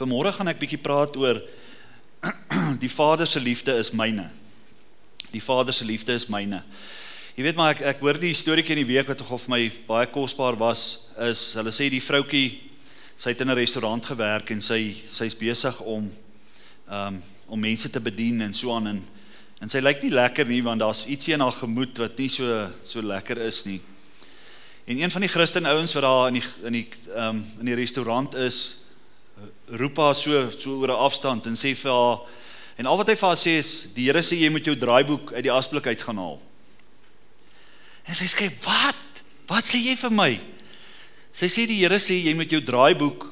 Vanmôre gaan ek bietjie praat oor die Vader se liefde is myne. Die Vader se liefde is myne. Jy weet maar ek ek hoor die storieetjie in die week wat nogal vir my baie kosbaar was is hulle sê die vroutjie sy het in 'n restaurant gewerk en sy sy's besig om um om mense te bedien en so aan en en sy lyk nie lekker nie want daar's ietsie in haar gemoed wat nie so so lekker is nie. En een van die Christen ouens wat daar in die in die um in die restaurant is roep haar so so oor 'n afstand en sê vir haar en al wat hy vir haar sê is die Here sê jy moet jou draaiboek uit die asblik uit gaan haal. En sy sê wat? Wat sê jy vir my? Sy sê die Here sê jy moet jou draaiboek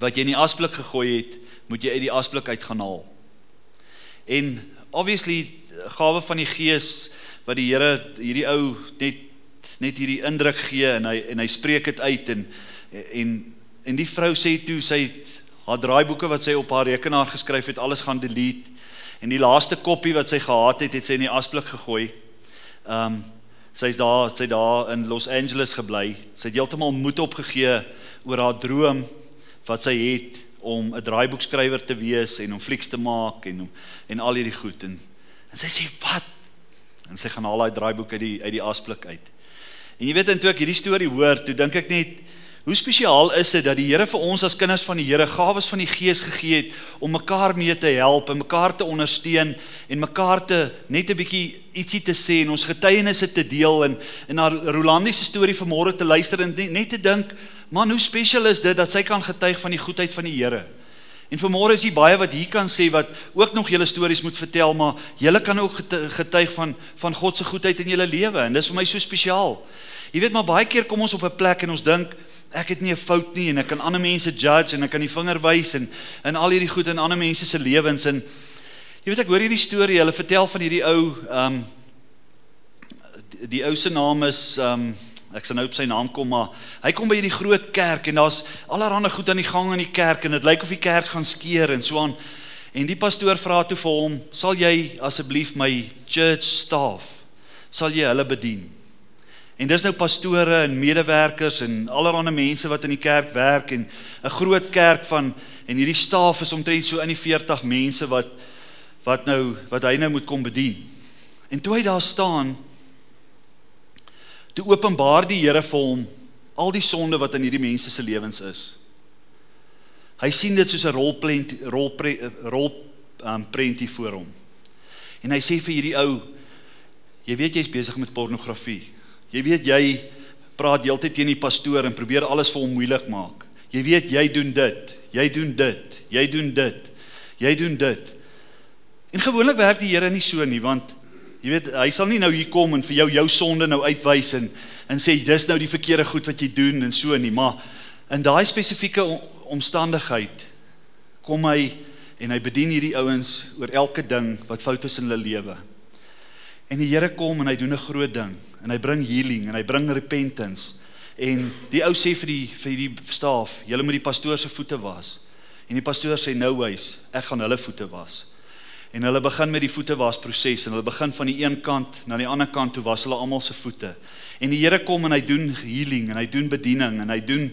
wat jy in die asblik gegooi het, moet jy uit die asblik uit gaan haal. En obviously gawe van die Gees wat die Here hierdie ou net net hierdie indruk gee en hy en hy spreek dit uit en en En die vrou sê toe sy het haar draaiboeke wat sy op haar rekenaar geskryf het, alles gaan delete. En die laaste koppie wat sy gehad het, het sy in die asblik gegooi. Ehm um, sy's daar, sy daar in Los Angeles gebly. Sy het heeltemal moed opgegee oor haar droom wat sy het om 'n draaiboekskrywer te wees en om flieks te maak en om en al hierdie goed en en sy sê wat? En sy gaan al daai draaiboeke uit die uit die asblik uit. En jy weet en toe ek hierdie storie hoor, toe dink ek net Hoe spesiaal is dit dat die Here vir ons as kinders van die Here gawes van die Gees gegee het om mekaar mee te help en mekaar te ondersteun en mekaar te net 'n bietjie ietsie te sê en ons getuienisse te deel en en na Rolandi se storie vanmôre te luister en net te dink, man, hoe spesiaal is dit dat sy kan getuig van die goedheid van die Here. En vanmôre is hier baie wat hier kan sê wat ook nog julle stories moet vertel, maar julle kan ook getuig van van God se goedheid in julle lewe en dis vir my so spesiaal. Jy weet maar baie keer kom ons op 'n plek en ons dink ek het nie 'n fout nie en ek kan ander mense judge en ek kan die vinger wys en in al hierdie goed in ander mense se lewens en jy weet ek hoor hierdie storie hulle vertel van hierdie ou um die, die ou se naam is um ek sal nou op sy naam kom maar hy kom by hierdie groot kerk en daar's allerlei goed aan die gang in die kerk en dit lyk of die kerk gaan skeer en so aan. En die pastoor vra toe vir hom sal jy asseblief my church staff sal jy hulle bedien En dis nou pastore en medewerkers en allerlei mense wat in die kerk werk en 'n groot kerk van en hierdie staf is omtrent so in die 40 mense wat wat nou wat hy nou moet kom bedien. En toe hy daar staan, toe openbaar die Here vir hom al die sonde wat in hierdie mense se lewens is. Hy sien dit soos 'n rolprent rol rol um, prentie voor hom. En hy sê vir hierdie ou, jy weet jy's besig met pornografie. Jy weet jy praat heeltyd teen die pastoor en probeer alles vir hom moeilik maak. Jy weet jy doen dit, jy doen dit, jy doen dit. Jy doen dit. En gewoonlik werk die Here nie so nie want jy weet hy sal nie nou hier kom en vir jou jou sonde nou uitwys en en sê dis nou die verkeerde goed wat jy doen en so nie, maar in daai spesifieke omstandigheid kom hy en hy bedien hierdie ouens oor elke ding wat fout is in hulle lewe. En die Here kom en hy doen 'n groot ding en hy bring healing en hy bring repentance. En die ou sê vir die vir die staf, julle moet die pastoor se voete was. En die pastoor sê no ways, ek gaan hulle voete was. En hulle begin met die voete was proses en hulle begin van die een kant na die ander kant toe was hulle almal se voete. En die Here kom en hy doen healing en hy doen bediening en hy doen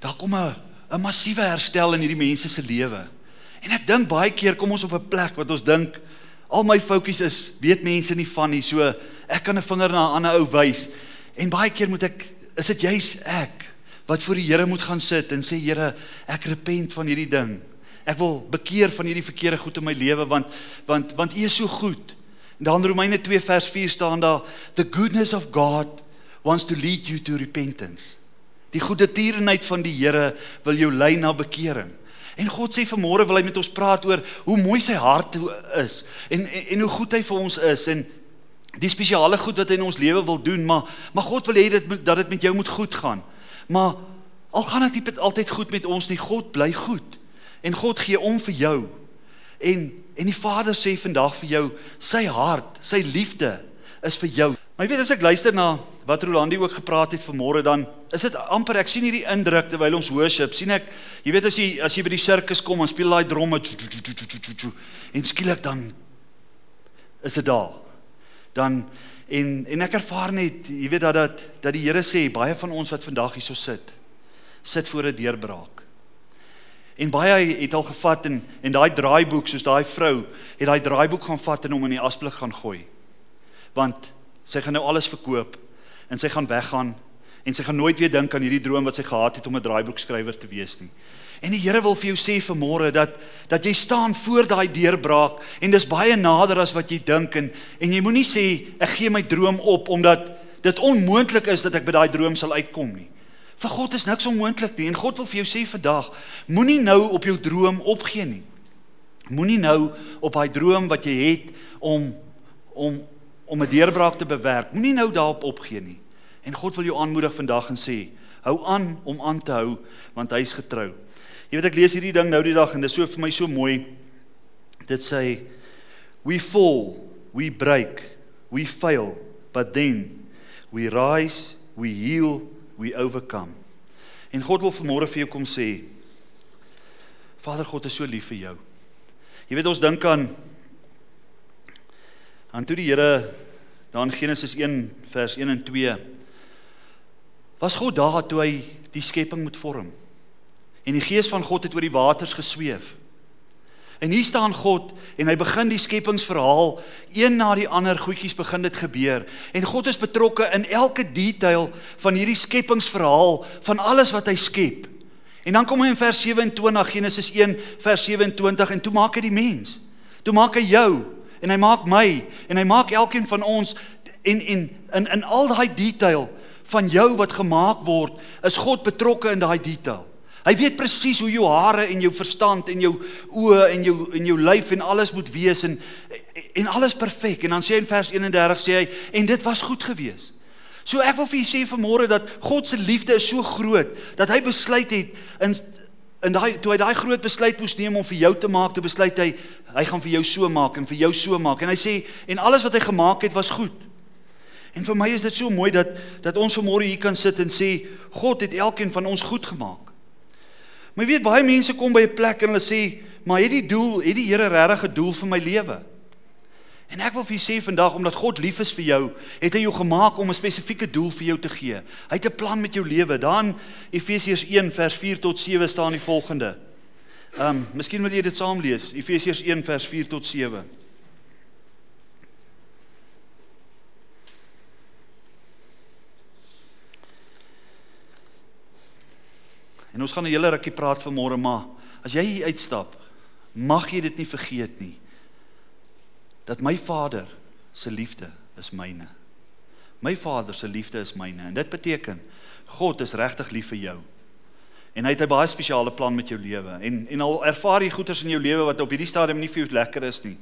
daar kom 'n 'n massiewe herstel in hierdie mense se lewe. En ek dink baie keer kom ons op 'n plek wat ons dink Al my fokus is weet mense nie van nie. So ek kan 'n vinger na 'n ander ou wys en baie keer moet ek is dit juis ek wat voor die Here moet gaan sit en sê Here, ek repent van hierdie ding. Ek wil bekeer van hierdie verkeerde goed in my lewe want want want U is so goed. En dan Romeine 2 vers 4 staan daar the goodness of God wants to lead you to repentance. Die goeie tierenheid van die Here wil jou lei na bekering. En God sê vanmôre wil hy met ons praat oor hoe mooi sy hart is en, en en hoe goed hy vir ons is en die spesiale goed wat hy in ons lewe wil doen, maar maar God wil hê dit dat dit met jou moet goed gaan. Maar al gaan dit nie altyd goed met ons nie, God bly goed. En God gee om vir jou. En en die Vader sê vandag vir jou, sy hart, sy liefde is vir jou. Maar jy weet as ek luister na wat Rolandi ook gepraat het vanmôre dan is dit amper ek sien hierdie indruk terwyl ons worship sien ek jy weet as jy as jy by die sirkus kom en speel daai dromme en skielik dan is dit daar dan en en ek ervaar net jy weet dat dat dat die Here sê baie van ons wat vandag hierso sit sit voor 'n deurbraak En baie het al gevat en en daai draaiboek soos daai vrou het daai draaiboek gaan vat en hom in die asblik gaan gooi. Want sy gaan nou alles verkoop en sy gaan weggaan en sy gaan nooit weer dink aan hierdie droom wat sy gehad het om 'n draaiboekskrywer te wees nie. En die Here wil vir jou sê vanmôre dat dat jy staan voor daai deurbraak en dis baie nader as wat jy dink en en jy moenie sê ek gee my droom op omdat dit onmoontlik is dat ek by daai droom sal uitkom nie. Vir God is niks onmoontlik nie en God wil vir jou sê vandag moenie nou op jou droom opgee nie. Moenie nou op daai droom wat jy het om om om 'n deurbraak te bewerk. Moenie nou daarop opgee nie. En God wil jou aanmoedig vandag en sê hou aan om aan te hou want hy is getrou. Jy weet ek lees hierdie ding nou die dag en dit is so vir my so mooi. Dit sê we fall, we break, we fail, but then we rise, we heal, we overcome. En God wil vanmôre vir jou kom sê Vader God is so lief vir jou. Jy weet ons dink aan aan toe die Here dan Genesis 1 vers 1 en 2 was God daar toe hy die skepping moet vorm. En die gees van God het oor die waters gesweef. En hier staan God en hy begin die skepingsverhaal een na die ander goedjies begin dit gebeur en God is betrokke in elke detail van hierdie skepingsverhaal van alles wat hy skep. En dan kom hy in vers 27 Genesis 1 vers 27 en toe maak hy die mens. Toe maak hy jou en hy maak my en hy maak elkeen van ons en en in in al daai detail van jou wat gemaak word is God betrokke in daai detail. Hy weet presies hoe jou hare en jou verstand en jou oë en jou en jou lyf en alles moet wees en en alles perfek. En dan sê hy in vers 31 sê hy en dit was goed geweest. So ek wil vir julle sê vanmôre dat God se liefde is so groot dat hy besluit het in in daai toe hy daai groot besluit moes neem om vir jou te maak, toe besluit hy hy gaan vir jou so maak en vir jou so maak. En hy sê en alles wat hy gemaak het was goed. En vir my is dit so mooi dat dat ons vanmôre hier kan sit en sê God het elkeen van ons goed gemaak. Maar jy weet baie mense kom by 'n plek en hulle sê, "Maar het die doel, het die Here regtig 'n doel vir my lewe?" En ek wil vir julle sê vandag omdat God lief is vir jou, het hy jou gemaak om 'n spesifieke doel vir jou te gee. Hy het 'n plan met jou lewe. Dan Efesiërs 1 vers 4 tot 7 staan die volgende. Ehm, um, miskien wil jy dit saam lees. Efesiërs 1 vers 4 tot 7. En ons gaan 'n hele rukkie praat vanmôre, maar as jy hier uitstap, mag jy dit nie vergeet nie. Dat my Vader se liefde is myne. My Vader se liefde is myne en dit beteken God is regtig lief vir jou. En hy het 'n baie spesiale plan met jou lewe. En en al ervaar jy goeters in jou lewe wat op hierdie stadium nie vir jou lekker is nie,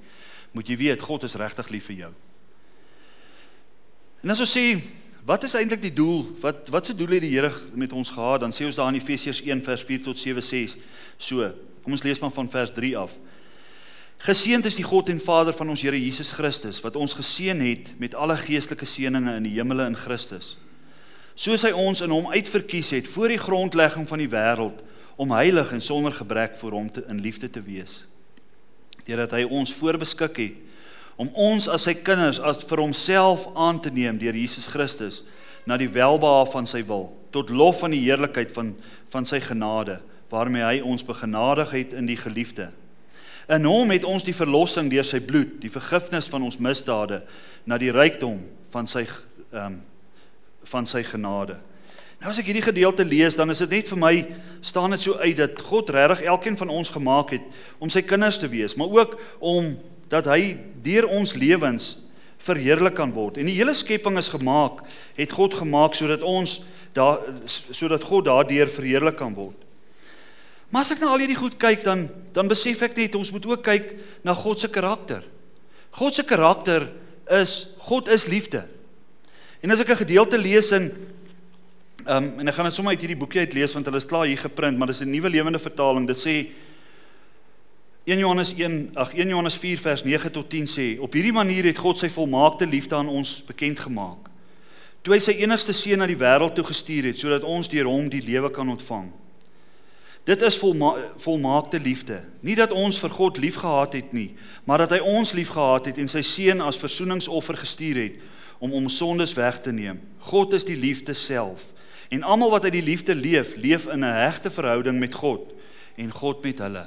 moet jy weet God is regtig lief vir jou. En as ons sê Wat is eintlik die doel? Wat wat se doel het die Here met ons gehad? Dan sê ons daar in Efesiërs 1 vers 4 tot 7 sê so. Kom ons lees maar van vers 3 af. Geseënd is die God en Vader van ons Here Jesus Christus wat ons geseën het met alle geestelike seënings in die hemele in Christus. Soos hy ons in hom uitverkies het voor die grondlegging van die wêreld om heilig en sonder gebrek voor hom te in liefde te wees. Deurdat hy ons voorbeskik het om ons as sy kinders as vir homself aan te neem deur Jesus Christus na die welbehae van sy wil tot lof van die heerlikheid van van sy genade waarmee hy ons begenadig het in die geliefde. In hom het ons die verlossing deur sy bloed, die vergifnis van ons misdade na die rykdom van sy ehm um, van sy genade. Nou as ek hierdie gedeelte lees, dan is dit net vir my staan dit so uit dat God regtig elkeen van ons gemaak het om sy kinders te wees, maar ook om dat hy deur ons lewens verheerlik kan word. En die hele skepping is gemaak, het God gemaak sodat ons daar sodat God daardeur verheerlik kan word. Maar as ek na al hierdie goed kyk dan dan besef ek net ons moet ook kyk na God se karakter. God se karakter is God is liefde. En as ek 'n gedeelte lees in ehm um, en ek gaan dit sommer uit hierdie boekie uit lees want hulle is klaar hier geprint, maar dis 'n nuwe lewende vertaling. Dit sê 1 Johannes 1 ag 1 Johannes 4 vers 9 tot 10 sê op hierdie manier het God sy volmaakte liefde aan ons bekend gemaak. Toe hy sy enigste seun na die wêreld toe gestuur het sodat ons deur hom die lewe kan ontvang. Dit is volma volmaakte liefde. Nie dat ons vir God liefgehad het nie, maar dat hy ons liefgehad het en sy seun as versoeningsoffer gestuur het om ons sondes weg te neem. God is die liefde self. En almal wat uit die liefde leef, leef in 'n hegte verhouding met God en God met hulle.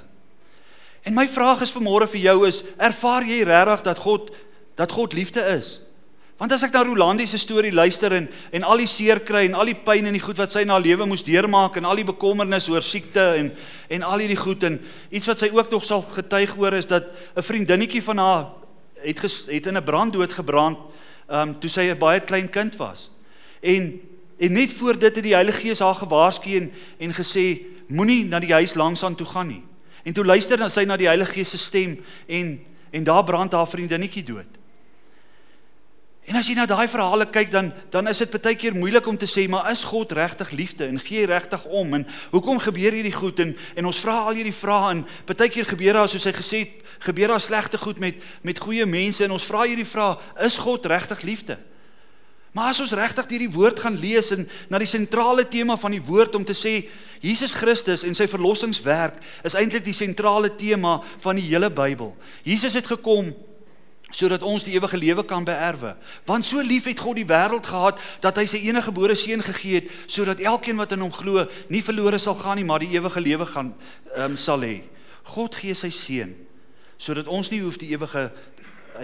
En my vraag is vanmôre vir jou is, ervaar jy regtig dat God dat God liefde is? Want as ek na Rolandi se storie luister en en al die seer kry en al die pyn en die goed wat sy haar lewe moes deurmaak en al die bekommernis oor siekte en en al hierdie goed en iets wat sy ook nog sal getuig oor is dat 'n vriendinnetjie van haar het ges, het in 'n brand doodgebrand um toe sy 'n baie klein kind was. En en net voor dit het die Heilige Gees haar gewaarsku en en gesê moenie na die huis langs aan toe gaan nie. En toe luister sy na die Heilige Gees se stem en en daar brand haar vriendinnetjie dood. En as jy na daai verhale kyk dan dan is dit baie keer moeilik om te sê maar is God regtig liefde en gee regtig om en hoekom gebeur hierdie goed en en ons vra al hierdie vrae en baie keer gebeur daar soos hy gesê het gebeur daar slegte goed met met goeie mense en ons vra hierdie vrae is God regtig liefde? Maar as ons regtig hierdie woord gaan lees en na die sentrale tema van die woord om te sê Jesus Christus en sy verlossingswerk is eintlik die sentrale tema van die hele Bybel. Jesus het gekom sodat ons die ewige lewe kan beerwe. Want so lief het God die wêreld gehad dat hy sy enige gebore seun gegee het sodat elkeen wat in hom glo nie verlore sal gaan nie, maar die ewige lewe gaan um, sal hê. God gee sy seun sodat ons nie hoef die ewige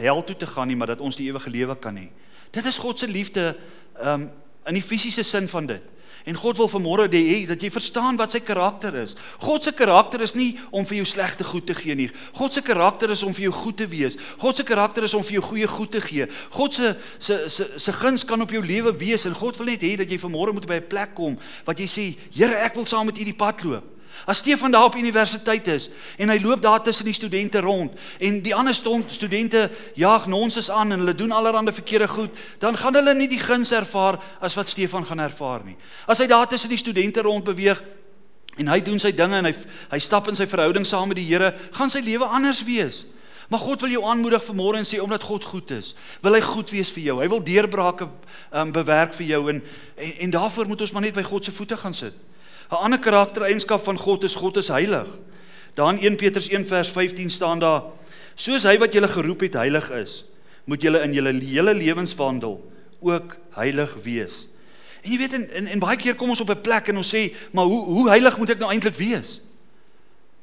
hel toe te gaan nie, maar dat ons die ewige lewe kan hê. Dit is God se liefde um, in die fisiese sin van dit. En God wil vanmôre hê dat jy verstaan wat sy karakter is. God se karakter is nie om vir jou slegte goed te gee nie. God se karakter is om vir jou goed te wees. God se karakter is om vir jou goeie goed te gee. God se se se se guns kan op jou lewe wees en God wil net hê dat jy vanmôre moet by 'n plek kom wat jy sê, Here, ek wil saam met U die pad loop. As Stefan daar op universiteit is en hy loop daar tussen die studente rond en die ander stond studente jaag nonsens aan en hulle doen allerlei verkeerde goed, dan gaan hulle nie die guns ervaar as wat Stefan gaan ervaar nie. As hy daar tussen die studente rond beweeg en hy doen sy dinge en hy hy stap in sy verhouding saam met die Here, gaan sy lewe anders wees. Maar God wil jou aanmoedig vanmôre en sê omdat God goed is, wil hy goed wees vir jou. Hy wil deurbrake um, bewerk vir jou en, en en daarvoor moet ons maar net by God se voete gaan sit. 'n Ander karaktereienskap van God is God is heilig. Daar in 1 Petrus 1 vers 15 staan daar: Soos hy wat julle geroep het heilig is, moet julle in julle hele lewenswandel ook heilig wees. En jy weet en, en en baie keer kom ons op 'n plek en ons sê, maar hoe hoe heilig moet ek nou eintlik wees?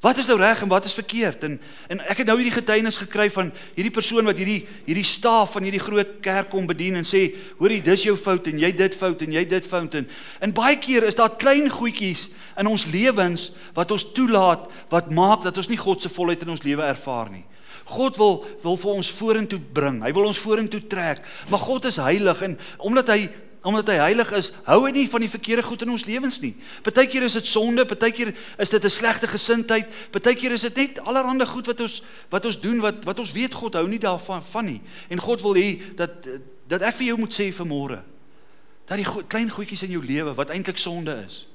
Wat is nou reg en wat is verkeerd? En en ek het nou hierdie getuienis gekry van hierdie persoon wat hierdie hierdie staaf van hierdie groot kerk kom bedien en sê, "Hoorie, dis jou fout en jy dit fout en jy dit fout." En, en baie keer is daar klein goedjies in ons lewens wat ons toelaat wat maak dat ons nie God se volheid in ons lewe ervaar nie. God wil wil vir ons vorentoe bring. Hy wil ons vorentoe trek. Maar God is heilig en omdat hy omdat hy heilig is, hou hy nie van die verkeerde goed in ons lewens nie. Partykeer is dit sonde, partykeer is dit 'n slegte gesindheid, partykeer is dit net allerlei goed wat ons wat ons doen wat wat ons weet God hou nie daarvan van nie. En God wil hê dat dat ek vir jou moet sê vanmôre dat die go klein goedjies in jou lewe wat eintlik sonde is.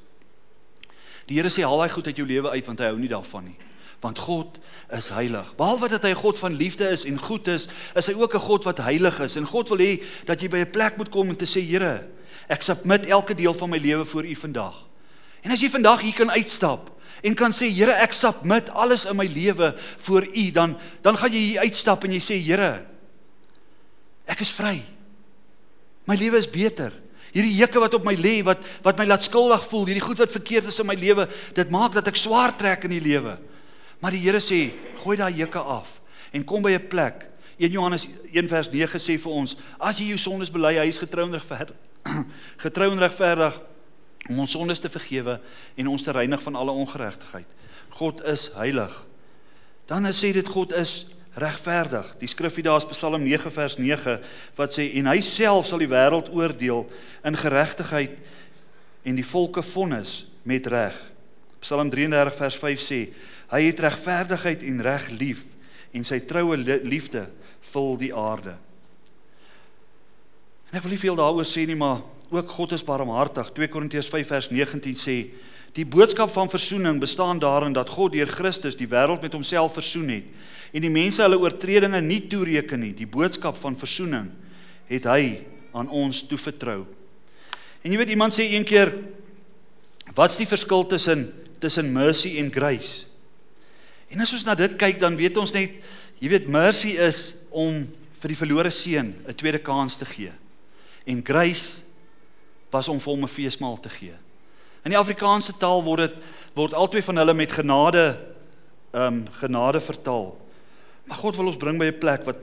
Die Here sê haal daai goed uit jou lewe uit want hy hou nie daarvan nie want God is heilig. Behalwe dat hy 'n God van liefde is en goed is, is hy ook 'n God wat heilig is en God wil hê dat jy by 'n plek moet kom en te sê Here, ek submit elke deel van my lewe voor U vandag. En as jy vandag hier kan uitstap en kan sê Here, ek submit alles in my lewe voor U, dan dan gaan jy hier uitstap en jy sê Here, ek is vry. My lewe is beter. Hierdie juke wat op my lê, wat wat my laat skuldig voel, hierdie goed wat verkeerd is in my lewe, dit maak dat ek swaar trek in die lewe. Maar die Here sê, gooi daai juke af en kom by 'n plek. 1 Johannes 1 vers 9 sê vir ons, as jy jou sondes bely, hy is getrou en regverdig. getrou en regverdig om ons sondes te vergewe en ons te reinig van alle ongeregtigheid. God is heilig. Dan sê dit God is regverdig. Die skrif hier daar is Psalm 9 vers 9 wat sê en hy self sal die wêreld oordeel in geregtigheid en die volke vonnis met reg. Psalm 33 vers 5 sê Hy het regverdigheid en reg lief en sy troue liefde vul die aarde. En ek wil nie veel daaroor sê nie, maar ook God is barmhartig. 2 Korintiërs 5 vers 19 sê: "Die boodskap van verzoening bestaan daarin dat God deur Christus die wêreld met homself versoen het en die mense hulle oortredinge nie toereken nie. Die boodskap van verzoening het hy aan ons toevertrou." En jy weet iemand sê een keer: "Wat's die verskil tussen tussen mercy en grace?" En as ons na dit kyk, dan weet ons net, jy weet mercy is om vir die verlore seun 'n tweede kans te gee. En grace was om vir hom 'n feesmaal te gee. In die Afrikaanse taal word dit word albei van hulle met genade ehm um, genade vertaal. Maar God wil ons bring by 'n plek wat,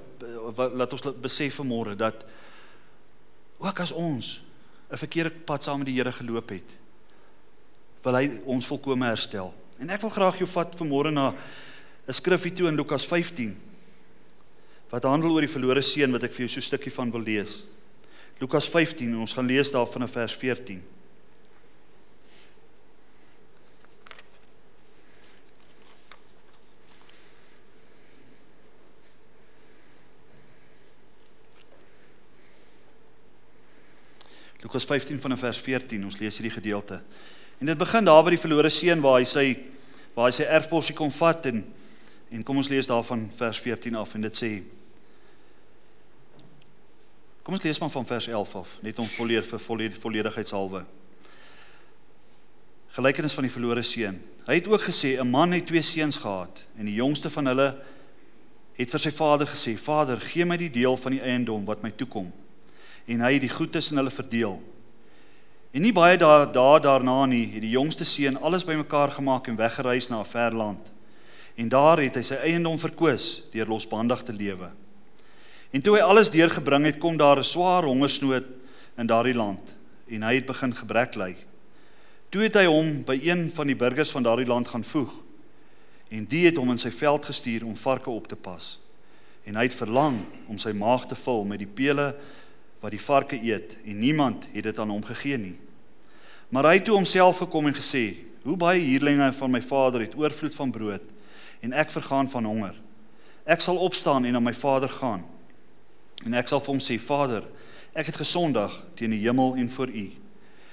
wat laat ons besef vanmôre dat ook as ons 'n verkeerde pad saam met die Here geloop het, wil hy ons volkome herstel. En ek wil graag jou vat vanmôre na 'n skrifgie toe in Lukas 15 wat handel oor die verlore seun wat ek vir jou so 'n stukkie van wil lees. Lukas 15 en ons gaan lees daar van vers 14. Lukas 15 van vers 14. Ons lees hierdie gedeelte. En dit begin daar by die verlore seun waar hy sy waar hy sy erfposie kom vat en en kom ons lees daarvan vers 14 af en dit sê Kom ons lees maar van vers 11 af, net om volledig vir volledig, volledigheidshalwe. Gelykenis van die verlore seun. Hy het ook gesê 'n man het twee seuns gehad en die jongste van hulle het vir sy vader gesê: "Vader, gee my die deel van die eiendom wat my toekom." En hy het die goed tussen hulle verdeel. En nie baie dae daar daarna nie, het die jongste seun alles bymekaar gemaak en weggereis na 'n ver land. En daar het hy sy eiendom verkoos deur losbandig te lewe. En toe hy alles deurgebring het, kom daar 'n swaar hongersnood in daardie land en hy het begin gebrek ly. Toe het hy hom by een van die burgers van daardie land gaan voeg. En die het hom in sy veld gestuur om varke op te pas. En hy het verlang om sy maag te vul met die pele wat die varke eet en niemand het dit aan hom gegee nie. Maar hy het toe homself gekom en gesê: "Hoe baie huurlinge van my vader het oorvloed van brood en ek vergaan van honger. Ek sal opstaan en na my vader gaan." En ek sal vir hom sê: Vader, ek het gesondig teen die hemel en voor U.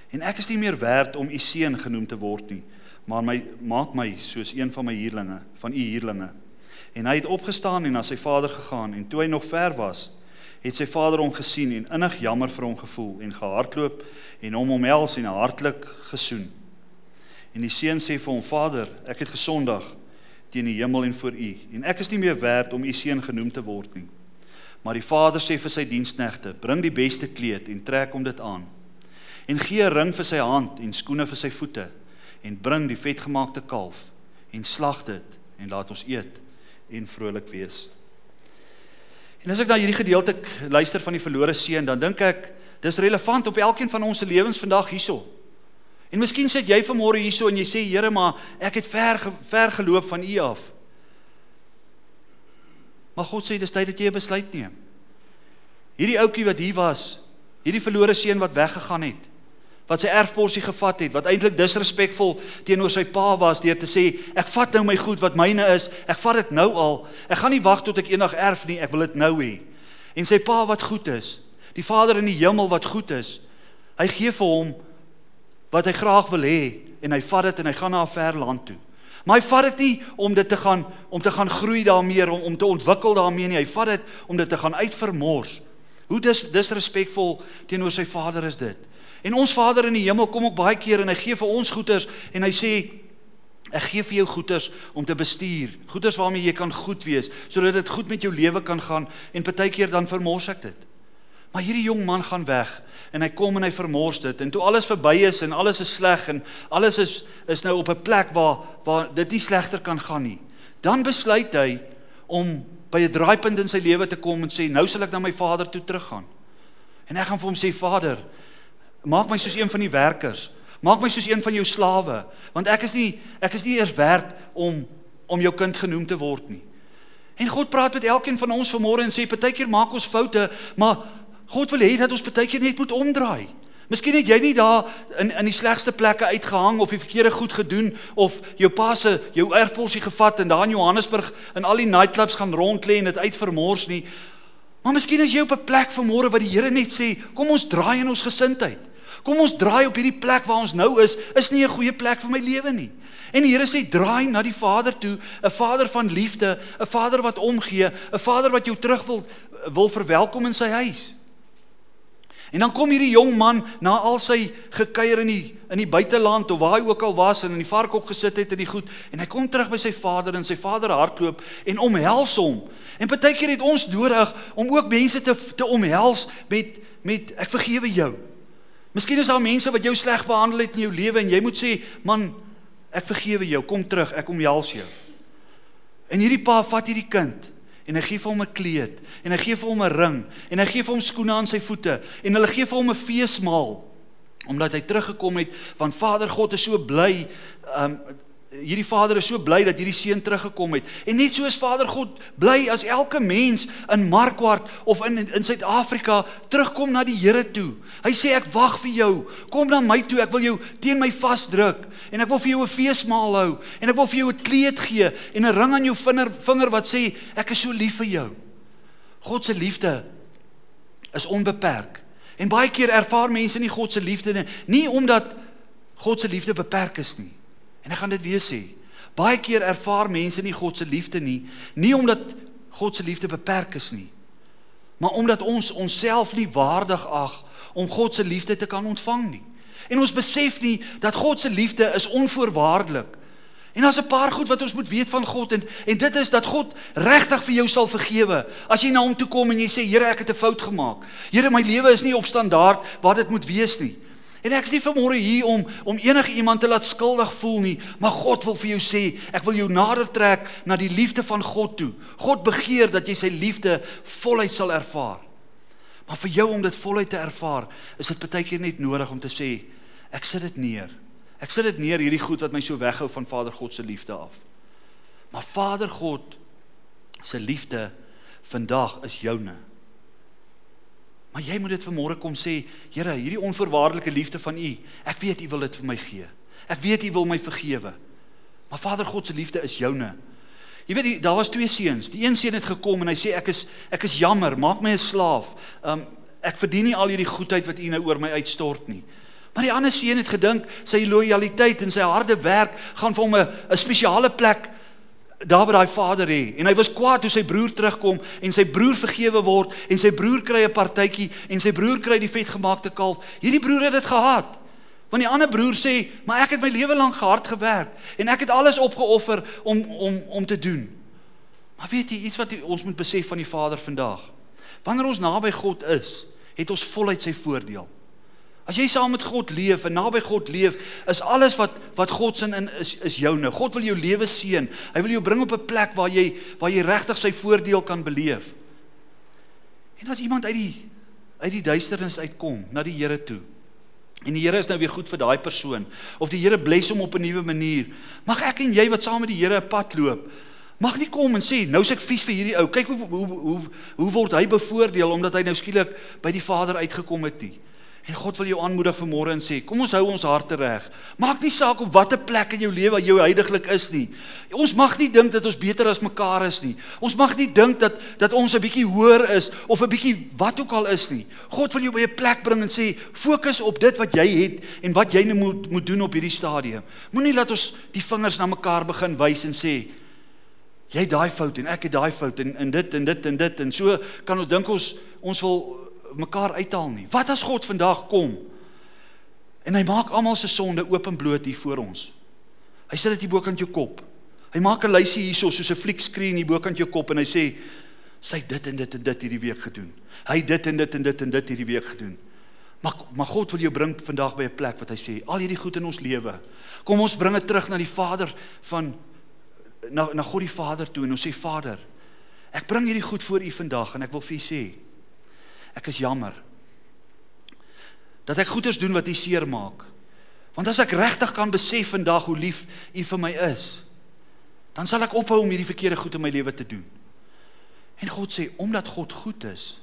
En ek is nie meer werd om U seun genoem te word nie, maar my maak my soos een van my huurlinge, van U huurlinge. En hy het opgestaan en na sy vader gegaan en toe hy nog ver was, het sy vader hom gesien en innig jammer vir hom gevoel en gehardloop en hom omhels en hartlik gesoen. En die seun sê vir hom: Vader, ek het gesondig teen die hemel en voor U en ek is nie meer werd om U seun genoem te word nie. Maar die vader sê vir sy diensknegte: "Bring die beste kleed en trek hom dit aan. En gee 'n ring vir sy hand en skoene vir sy voete en bring die vetgemaakte kalf en slag dit en laat ons eet en vrolik wees." En as ek na hierdie gedeelte luister van die verlore seun, dan dink ek dis relevant op elkeen van ons se lewens vandag hierso. En miskien sit jy vanmôre hierso en jy sê Here, maar ek het ver ver geloop van U af. Maar God sê dis tyd dat jy 'n besluit neem. Hierdie ouetjie wat hier was, hierdie verlore seun wat weggegaan het, wat sy erfporsie gevat het, wat eintlik disrespekvol teenoor sy pa was deur te sê ek vat nou my goed wat myne is, ek vat dit nou al. Ek gaan nie wag tot ek eendag erf nie, ek wil dit nou hê. En sy pa wat goed is, die Vader in die hemel wat goed is, hy gee vir hom wat hy graag wil hê en hy vat dit en hy gaan na 'n ver land toe. Maar hy vat dit nie om dit te gaan om te gaan groei daarmee om om te ontwikkel daarmee nie. Hy vat dit om dit te gaan uitvermors. Hoe dis disrespekvol teenoor sy Vader is dit. En ons Vader in die hemel kom ook baie keer en hy gee vir ons goeders en hy sê ek gee vir jou goeders om te bestuur. Goeders waarmee jy kan goed wees sodat dit goed met jou lewe kan gaan en partykeer dan vermors ek dit. Maar hierdie jong man gaan weg en hy kom en hy vermors dit en toe alles verby is en alles is sleg en alles is is nou op 'n plek waar waar dit nie slegter kan gaan nie. Dan besluit hy om by 'n draaipunt in sy lewe te kom en sê nou sal ek na my vader toe teruggaan. En ek gaan vir hom sê Vader, maak my soos een van die werkers. Maak my soos een van jou slawe, want ek is nie ek is nie eers werd om om jou kind genoem te word nie. En God praat met elkeen van ons vanmôre en sê partykeer maak ons foute, maar God wil hê dat ons baie keer net moet omdraai. Miskien het jy nie daar in in die slegste plekke uitgehang of die verkeerde goed gedoen of jou pa se jou erfpolisie gevat en daar in Johannesburg in al die nightclubs gaan rondlê en dit uitvermors nie. Maar miskien is jy op 'n plek vanmôre wat die Here net sê, kom ons draai in ons gesindheid. Kom ons draai op hierdie plek waar ons nou is, is nie 'n goeie plek vir my lewe nie. En die Here sê draai na die Vader toe, 'n Vader van liefde, 'n Vader wat omgee, 'n Vader wat jou terug wil wil verwelkom in sy huis. En dan kom hierdie jong man na al sy gekuier in die in die buiteland of waar hy ook al was en in die varkhok gesit het en die goed en hy kom terug by sy vader en sy vader hardloop en omhels hom. En partykeer het ons nodig om ook mense te te omhels met met ek vergewe jou. Miskien is daar mense wat jou sleg behandel het in jou lewe en jy moet sê, "Man, ek vergewe jou. Kom terug. Ek omhels jou." En hierdie pa vat hierdie kind en hy gee vir hom 'n kleed en hy gee vir hom 'n ring en hy gee vir hom skoene aan sy voete en hulle gee vir hom 'n feesmaal omdat hy teruggekom het want Vader God is so bly um hierdie vader is so bly dat hierdie seun teruggekom het. En net soos Vader God bly as elke mens in Markwart of in in Suid-Afrika terugkom na die Here toe. Hy sê ek wag vir jou. Kom na my toe. Ek wil jou teen my vasdruk en ek wil vir jou 'n feesmaal hou en ek wil vir jou 'n kleed gee en 'n ring aan jou vinger vinger wat sê ek is so lief vir jou. God se liefde is onbeperk. En baie keer ervaar mense nie God se liefde nie, nie omdat God se liefde beperk is nie. En ek gaan dit weer sê. Baie keer ervaar mense nie God se liefde nie, nie omdat God se liefde beperk is nie, maar omdat ons onsself nie waardig ag om God se liefde te kan ontvang nie. En ons besef nie dat God se liefde is onvoorwaardelik. En daar's 'n paar goed wat ons moet weet van God en en dit is dat God regtig vir jou sal vergewe. As jy na hom toe kom en jy sê Here, ek het 'n fout gemaak. Here, my lewe is nie op standaard wat dit moet wees nie. En ek is nie vanmôre hier om om enige iemand te laat skuldig voel nie, maar God wil vir jou sê, ek wil jou nader trek na die liefde van God toe. God begeer dat jy sy liefde voluit sal ervaar. Maar vir jou om dit voluit te ervaar, is dit baie keer net nodig om te sê, ek sit dit neer. Ek sit dit neer hierdie goed wat my so weghou van Vader God se liefde af. Maar Vader God se liefde vandag is joune. Maar jy moet dit vanmôre kom sê, Here, hierdie onvoorwaardelike liefde van U, ek weet U wil dit vir my gee. Ek weet U wil my vergewe. Maar Vader God se liefde is joune. Jy weet daar was twee seuns. Die een seun het gekom en hy sê ek is ek is jammer, maak my 'n slaaf. Um ek verdien nie al hierdie goedheid wat U nou oor my uitstort nie. Maar die ander seun het gedink sy lojaliteit en sy harde werk gaan vir hom 'n 'n spesiale plek daar by daai vader hê en hy was kwaad toe sy broer terugkom en sy broer vergewe word en sy broer kry 'n partytjie en sy broer kry die vetgemaakte kalf. Hierdie broer het dit gehad. Want die ander broer sê, "Maar ek het my lewe lank gehard gewerk en ek het alles opgeoffer om om om te doen." Maar weet jy iets wat ons moet besef van die Vader vandag? Wanneer ons naby God is, het ons voluit sy voordeel. As jy saam met God leef en naby God leef, is alles wat wat God se in is is joune. God wil jou lewe seën. Hy wil jou bring op 'n plek waar jy waar jy regtig sy voordeel kan beleef. En as iemand uit die uit die duisternis uitkom na die Here toe. En die Here is nou weer goed vir daai persoon of die Here bless hom op 'n nuwe manier. Mag ek en jy wat saam met die Here 'n pad loop, mag nie kom en sê nou is ek vies vir hierdie ou. Kyk hoe hoe hoe hoe word hy bevoordeel omdat hy nou skielik by die Vader uitgekom het nie. En God wil jou aanmoedig vanmôre en sê, kom ons hou ons harte reg. Maak nie saak op watter plek in jou lewe jy heiliglik is nie. Ons mag nie dink dat ons beter as mekaar is nie. Ons mag nie dink dat dat ons 'n bietjie hoër is of 'n bietjie wat ook al is nie. God wil jou by 'n plek bring en sê, fokus op dit wat jy het en wat jy nou moet moet doen op hierdie stadium. Moenie laat ons die vingers na mekaar begin wys en sê jy het daai fout en ek het daai fout en in dit en dit en dit en so kan ons dink ons ons wil mekaar uithaal nie. Wat as God vandag kom en hy maak almal se sonde openbloot hier voor ons. Hy sit dit hier bokant jou kop. Hy maak 'n lysie hierso soos 'n fliekskreen hier bokant jou kop en hy sê sy dit en dit en dit hierdie week gedoen. Hy dit en dit en dit en dit hierdie week gedoen. Maar maar God wil jou bring vandag by 'n plek wat hy sê al hierdie goed in ons lewe. Kom ons bring dit terug na die Vader van na na God die Vader toe en ons sê Vader, ek bring hierdie goed voor U vandag en ek wil vir U sê ek is jammer dat ek goeders doen wat U seer maak. Want as ek regtig kan besef vandag hoe lief U vir my is, dan sal ek ophou om hierdie verkeerde goed in my lewe te doen. En God sê omdat God goed is,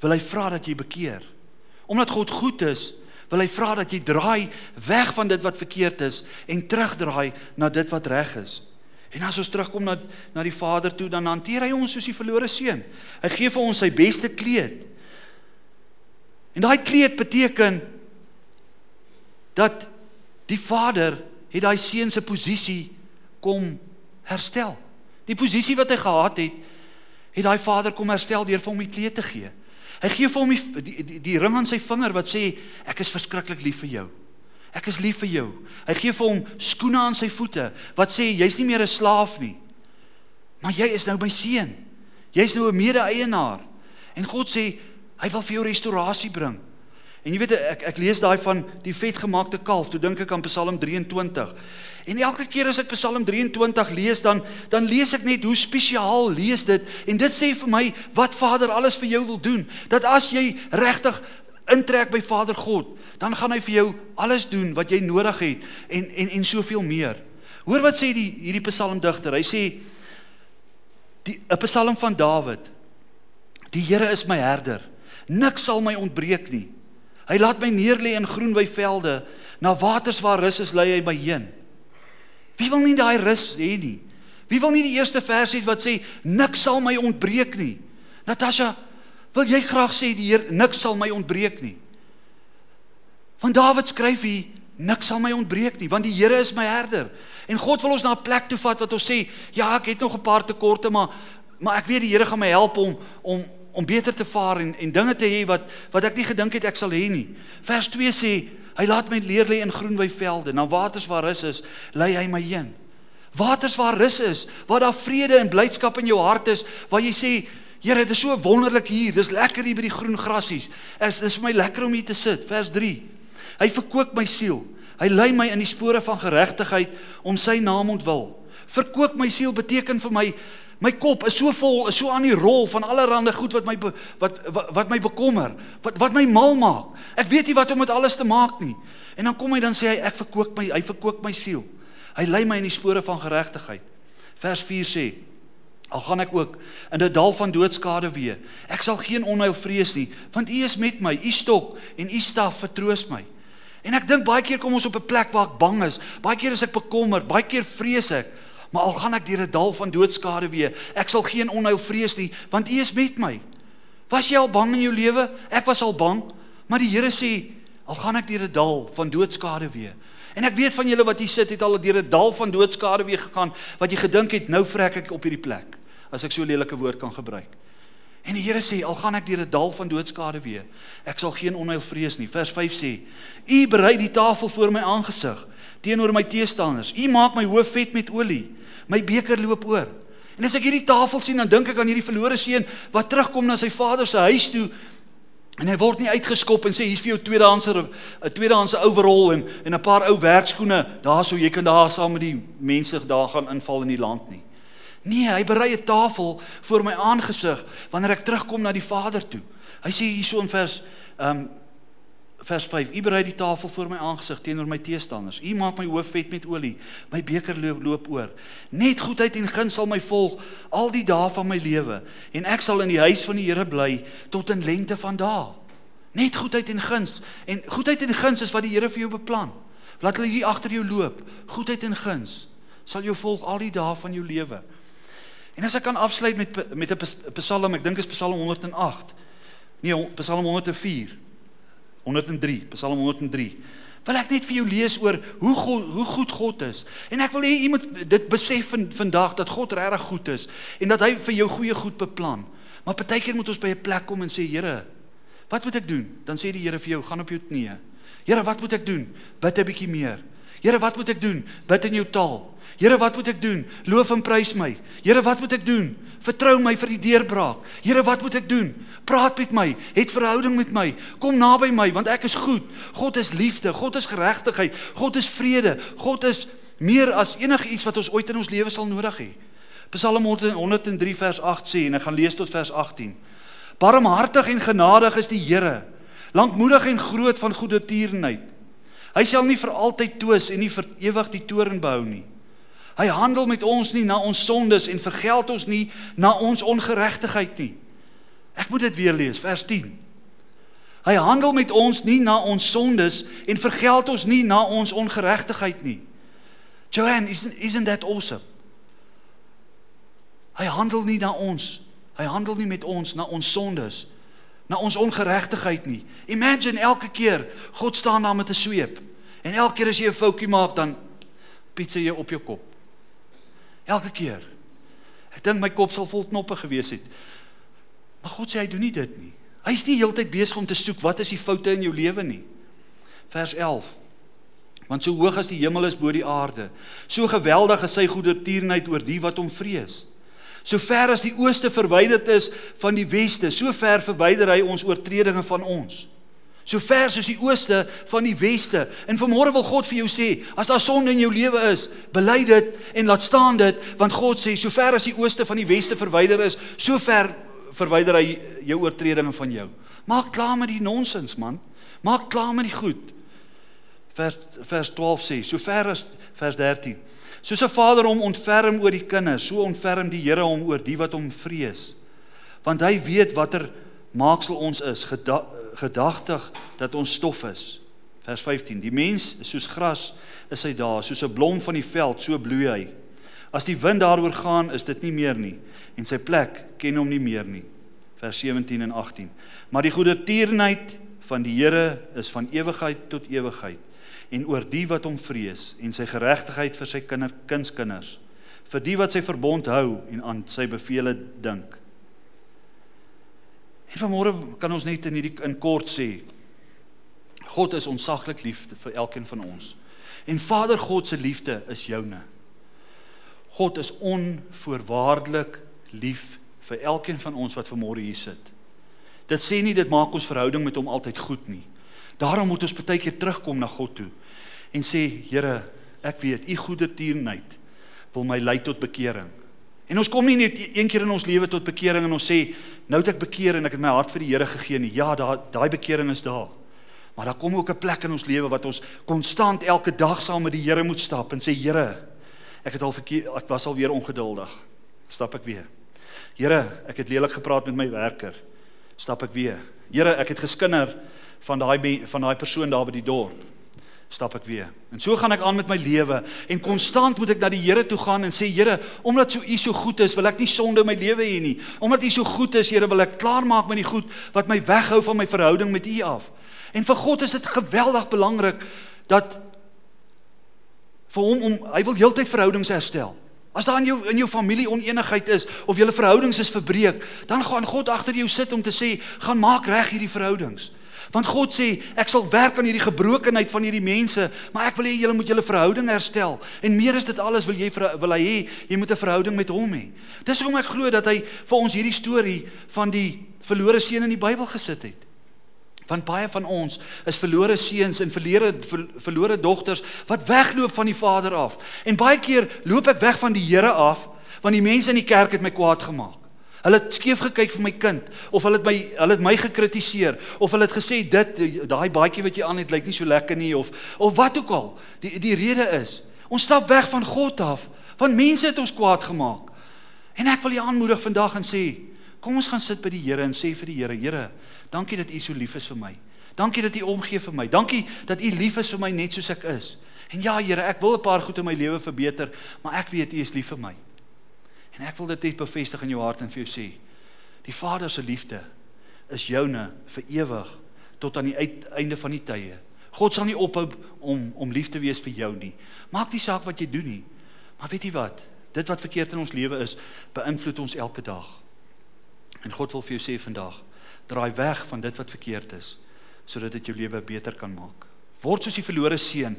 wil hy vra dat jy bekeer. Omdat God goed is, wil hy vra dat jy draai weg van dit wat verkeerd is en terugdraai na dit wat reg is. En as ons terugkom na na die Vader toe, dan hanteer hy ons soos die verlore seun. Hy gee vir ons sy beste kleed. En daai kleed beteken dat die Vader het daai seun se posisie kom herstel. Die posisie wat hy gehad het, het daai Vader kom herstel deur vir hom die kleed te gee. Hy gee vir hom die die, die, die ring aan sy vinger wat sê ek is verskriklik lief vir jou. Ek is lief vir jou. Hy gee vir hom skoene aan sy voete wat sê jy's nie meer 'n slaaf nie. Maar jy is nou my seun. Jy's nou 'n mede-eienaar. En God sê hy wil vir jou restaurasie bring. En jy weet ek ek lees daai van die vetgemaakte kalf, toe dink ek aan Psalm 23. En elke keer as ek Psalm 23 lees dan dan lees ek net hoe spesiaal lees dit en dit sê vir my wat Vader alles vir jou wil doen. Dat as jy regtig intrek by Vader God, dan gaan hy vir jou alles doen wat jy nodig het en en en soveel meer. Hoor wat sê die hierdie psalmdigter. Hy sê die 'n psalm van Dawid. Die Here is my herder. Niks sal my ontbreek nie. Hy laat my neerlê in groen weivelde, na waters waar rus is lei hy my heen. Wie wil nie daai rus hê nie? Wie wil nie die eerste vers hê wat sê niks sal my ontbreek nie? Natasha, wil jy graag sê die Heer niks sal my ontbreek nie? Want Dawid skryf hier niks sal my ontbreek nie, want die Here is my herder. En God wil ons na 'n plek toe vat wat ons sê, ja, ek het nog 'n paar tekorte, maar maar ek weet die Here gaan my help om om om beter te vaar en en dinge te hê wat wat ek nie gedink het ek sal hê nie. Vers 2 sê hy laat my leer lê in groenwy velde, na waters waar rus is, lei hy my heen. Waters waar rus is, waar daar vrede en blydskap in jou hart is, waar jy sê Here, dit is so wonderlik hier. Dis lekker hier by die groen grasies. Dit is vir my lekker om hier te sit. Vers 3. Hy verkoop my siel. Hy lei my in die spore van geregtigheid om sy naam ontwil. Verkoop my siel beteken vir my My kop is so vol, is so aan die rol van allerlei goed wat my wat, wat wat my bekommer, wat wat my mal maak. Ek weet nie wat om met alles te maak nie. En dan kom hy dan sê hy ek verkoop my, hy verkoop my siel. Hy lei my in die spore van geregtigheid. Vers 4 sê: Al gaan ek ook in 'n dal van doodskade wee, ek sal geen onheil vrees nie, want U is met my. U stok en U staf vertroos my. En ek dink baie keer kom ons op 'n plek waar ek bang is. Baie keer is ek bekommerd, baie keer vrees ek. Maar al gaan ek deur 'n dal van doodskade weer, ek sal geen onheil vrees nie, want U is met my. Was jy al bang in jou lewe? Ek was al bang, maar die Here sê, al gaan ek deur 'n dal van doodskade weer. En ek weet van julle wat hier sit het al deur 'n dal van doodskade weer gegaan, wat jy gedink het nou vrek ek op hierdie plek, as ek so 'n lelike woord kan gebruik. En die Here sê, al gaan ek deur 'n dal van doodskade weer, ek sal geen onheil vrees nie. Vers 5 sê, U berei die tafel voor my aangesig teenoor my teestanders. U maak my hoof vet met olie my beker loop oor. En as ek hierdie tafel sien, dan dink ek aan hierdie verlore seun wat terugkom na sy vader se huis toe en hy word nie uitgeskop en sê hier's vir jou tweedehandse 'n tweedehandse overall en en 'n paar ou werkskoene, daarso jy kan daar saam met die mense daar gaan inval in die land nie. Nee, hy berei 'n tafel voor my aangesig wanneer ek terugkom na die Vader toe. Hy sê hierso in vers ehm um, vers 5. U berei die tafel voor my aangesig teenoor my teestanders. U maak my hoof vet met olie. My beker loop, loop oor. Net goedheid en guns sal my volg al die dae van my lewe en ek sal in die huis van die Here bly tot in lengte van dae. Net goedheid en guns en goedheid en guns is wat die Here vir jou beplan. Laat hulle hier agter jou loop. Goedheid en guns sal jou volg al die dae van jou lewe. En as ek kan afsluit met met 'n Psalm, ek dink is Psalm 108. Nee, Psalm 104. 103, Psalm 103. Wil ek net vir jou lees oor hoe God, hoe goed God is. En ek wil hê jy moet dit besef van vandag dat God regtig goed is en dat hy vir jou goeie goed beplan. Maar partykeer moet ons by 'n plek kom en sê, Here, wat moet ek doen? Dan sê die Here vir jou, gaan op jou knieë. Here, wat moet ek doen? Bid 'n bietjie meer. Here, wat moet ek doen? Bid in jou taal. Here, wat moet ek doen? Loof en prys my. Here, wat moet ek doen? Vertrou my vir die deurbraak. Here, wat moet ek doen? Praat met my, het verhouding met my. Kom naby my want ek is goed. God is liefde, God is geregtigheid, God is vrede. God is meer as enigiets wat ons ooit in ons lewe sal nodig hê. Psalm 103 vers 8 sê en ek gaan lees tot vers 18. Barmhartig en genadig is die Here, lankmoedig en groot van goeie tierenheid. Hy sal nie vir altyd twis en nie vir ewig die toorn behou nie. Hy handel met ons nie na ons sondes en vergeld ons nie na ons ongeregtigheid nie. Ek moet dit weer lees, vers 10. Hy handel met ons nie na ons sondes en vergeld ons nie na ons ongeregtigheid nie. Joanne, isn't, isn't that awesome? Hy handel nie na ons. Hy handel nie met ons na ons sondes, na ons ongeregtigheid nie. Imagine elke keer God staan daar met 'n sweep en elke keer as jy 'n foutjie maak dan pietse jy op jou kop. Elke keer. Ek dink my kop sal vol knoppe gewees het. Maar God sê hy doen nie dit nie. Hy's nie heeltyd besig om te soek wat is die foute in jou lewe nie. Vers 11. Want so hoog as die hemel is bo die aarde, so geweldig is sy goedertierenheid oor die wat hom vrees. So ver as die ooste verwyderd is van die weste, so ver verwyder hy ons oortredinge van ons. So ver soos die ooste van die weste. En vanmôre wil God vir jou sê, as daar sonde in jou lewe is, bely dit en laat staan dit, want God sê, so ver as die ooste van die weste verwyder is, so ver verwyder hy jou oortredinge van jou. Maak klaar met die nonsens, man. Maak klaar met die goed. Vers vers 12 sê, so ver as vers 13. Soos 'n vader hom ontferm oor die kinders, so ontferm die Here hom oor die wat hom vrees. Want hy weet watter maaksel ons is, gedagtig dat ons stof is. Vers 15. Die mens is soos gras, is hy daar, soos 'n blom van die veld, so bloei hy. As die wind daaroor gaan, is dit nie meer nie en sy plek ken hom nie meer nie. Vers 17 en 18. Maar die goedertierenheid van die Here is van ewigheid tot ewigheid en oor die wat hom vrees en sy geregtigheid vir sy kinder kindskinders vir die wat sy verbond hou en aan sy beveelings dink. En vanmôre kan ons net in hierdie in kort sê God is ontsaglik lief vir elkeen van ons. En Vader God se liefde is joune. God is onvoorwaardelik lief vir elkeen van ons wat vanmôre hier sit. Dit sê nie dit maak ons verhouding met hom altyd goed nie. Daarom moet ons baie keer terugkom na God toe en sê Here, ek weet u goeie tierenheid wil my lei tot bekering. En ons kom nie net een keer in ons lewe tot bekering en ons sê nou het ek bekeer en ek het my hart vir die Here gegee nie. Ja, daai daai bekering is daar. Maar daar kom ook 'n plek in ons lewe wat ons konstant elke dag saam met die Here moet stap en sê Here, ek het al verkeer ek was al weer ongeduldig. Stap ek weer. Here, ek het lelik gepraat met my werker. Stap ek weer. Here, ek het geskinder van daai van daai persoon daar by die dorp stap ek weer. En so gaan ek aan met my lewe en konstant moet ek na die Here toe gaan en sê Here, omdat so U so goed is, wil ek nie sonde in my lewe hê nie. Omdat U so goed is, Here, wil ek klaarmaak met die goed wat my weghou van my verhouding met U af. En vir God is dit geweldig belangrik dat vir hom om hy wil heeltyd verhoudings herstel. As daar in jou in jou familie oneenigheid is of julle verhoudings is verbreek, dan gaan God agter jou sit om te sê, gaan maak reg hierdie verhoudings. Want God sê, ek sal werk aan hierdie gebrokenheid van hierdie mense, maar ek wil hê julle moet julle verhouding herstel. En meer is dit alles wil jy wil hy hê, jy moet 'n verhouding met hom hê. Dis hoekom ek glo dat hy vir ons hierdie storie van die verlore seun in die Bybel gesit het. Want baie van ons is verlore seuns en verlore ver, verlore dogters wat wegloop van die Vader af. En baie keer loop ek weg van die Here af want die mense in die kerk het my kwaad gemaak. Hulle het skeef gekyk vir my kind of hulle het my hulle het my gekritiseer of hulle het gesê dit daai baadjie wat jy aan het lyk nie so lekker nie of of wat ook al. Die die rede is ons stap weg van God af want mense het ons kwaad gemaak. En ek wil jou aanmoedig vandag en sê kom ons gaan sit by die Here en sê vir die Here Here, dankie dat U so lief is vir my. Dankie dat U omgee vir my. Dankie dat U lief is vir my net soos ek is. En ja Here, ek wil 'n paar goed in my lewe verbeter, maar ek weet U is lief vir my. En ek wil dit net bevestig in jou hart en vir jou sê. Die Vader se liefde is joune vir ewig tot aan die einde van die tye. God sal nie ophou om om lief te wees vir jou nie. Maak nie saak wat jy doen nie. Maar weet jy wat? Dit wat verkeerd in ons lewe is, beïnvloed ons elke dag. En God wil vir jou sê vandag, draai weg van dit wat verkeerd is sodat dit jou lewe beter kan maak. Word soos die verlore seun,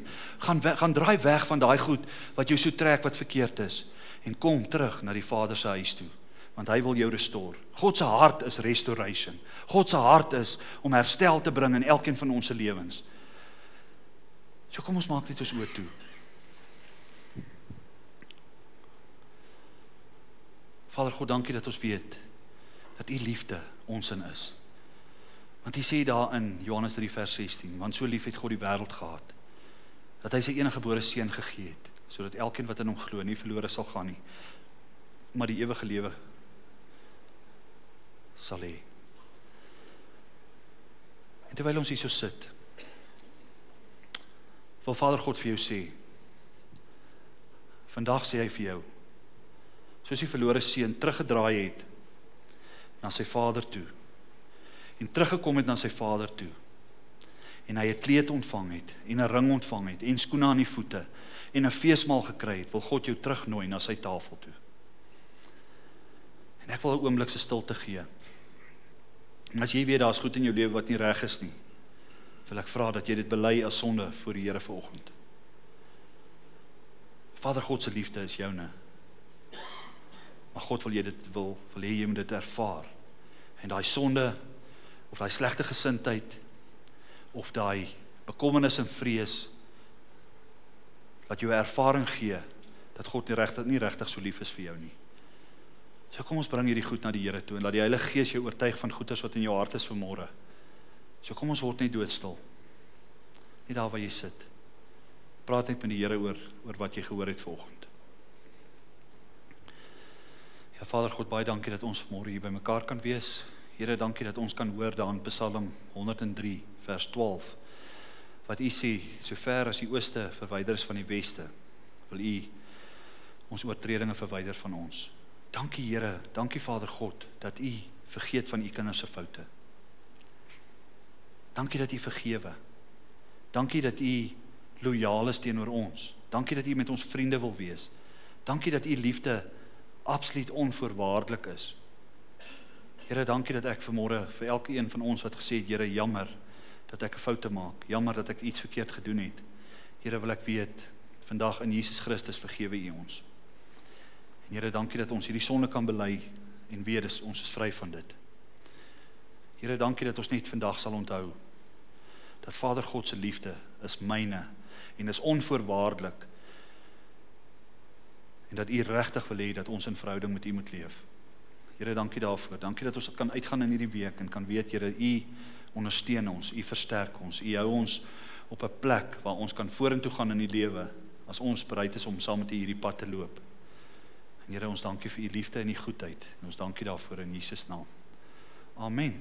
gaan weg, gaan draai weg van daai goed wat jou so trek wat verkeerd is en kom terug na die Vader se huis toe want hy wil jou restore. God se hart is restoration. God se hart is om herstel te bring in elkeen van ons se lewens. So kom ons maak dit ons oë toe. Vader God, dankie dat ons weet dat u liefde ons in is. Want hy sê daar in Johannes 3 vers 16, want so lief het God die wêreld gehad dat hy sy enige gebore seun gegee het sodat elkeen wat in hom glo nie verlore sal gaan nie maar die ewige lewe sal hê. En terwyl ons hier so sit wil Vader God vir jou sê vandag sê hy vir jou soos die verlore seun teruggedraai het na sy vader toe en teruggekom het na sy vader toe en hy 'n kleed ontvang het en 'n ring ontvang het en skoene aan die voete en 'n feesmaal gekry het, wil God jou terugnooi na sy tafel toe. En ek wil 'n oomblik se stilte gee. En as jy weet daar's goed in jou lewe wat nie reg is nie, wil ek vra dat jy dit bely as sonde voor die Here vanoggend. Vader God se liefde is joune. Maar God wil jy dit wil wil hê jy moet dit ervaar. En daai sonde of daai slegte gesindheid of daai bekommernis en vrees dat jou ervaring gee dat God nie regtig nie regtig so lief is vir jou nie. So kom ons bring hierdie goed na die Here toe en laat die Heilige Gees jou oortuig van goeders wat in jou hart is vanmôre. So kom ons word net doodstil. Net daar waar jy sit. Praat net met die Here oor oor wat jy gehoor het vanoggend. Ja Vader God, baie dankie dat ons môre hier bymekaar kan wees. Here, dankie dat ons kan hoor daarin Psalm 103 vers 12 wat U sê, sover as die ooste verwyder is van die weste, wil U ons oortredinge verwyder van ons. Dankie Here, dankie Vader God dat U vergeet van U kinders se foute. Dankie dat U vergewe. Dankie dat U lojaal is teenoor ons. Dankie dat U met ons vriende wil wees. Dankie dat U liefde absoluut onvoorwaardelik is. Here, dankie dat ek vanmôre vir elkeen van ons wat gesê het, Here, jammer dat ek 'n fout maak. Jammer dat ek iets verkeerd gedoen het. Here, wil ek weet vandag in Jesus Christus vergewe U ons. En Here, dankie dat ons hierdie sonde kan bely en weet dis ons is vry van dit. Here, dankie dat ons net vandag sal onthou dat Vader God se liefde is myne en is onvoorwaardelik. En dat U regtig wil hê dat ons in verhouding met U moet leef. Here, dankie daarvoor. Dankie dat ons kan uitgaan in hierdie week en kan weet Here, U ondersteun ons, U versterk ons. U hou ons op 'n plek waar ons kan vorentoe gaan in die lewe as ons bereid is om saam met U hierdie pad te loop. En Here, ons dankie vir U liefde en U goedheid. En ons dankie daarvoor in Jesus naam. Amen.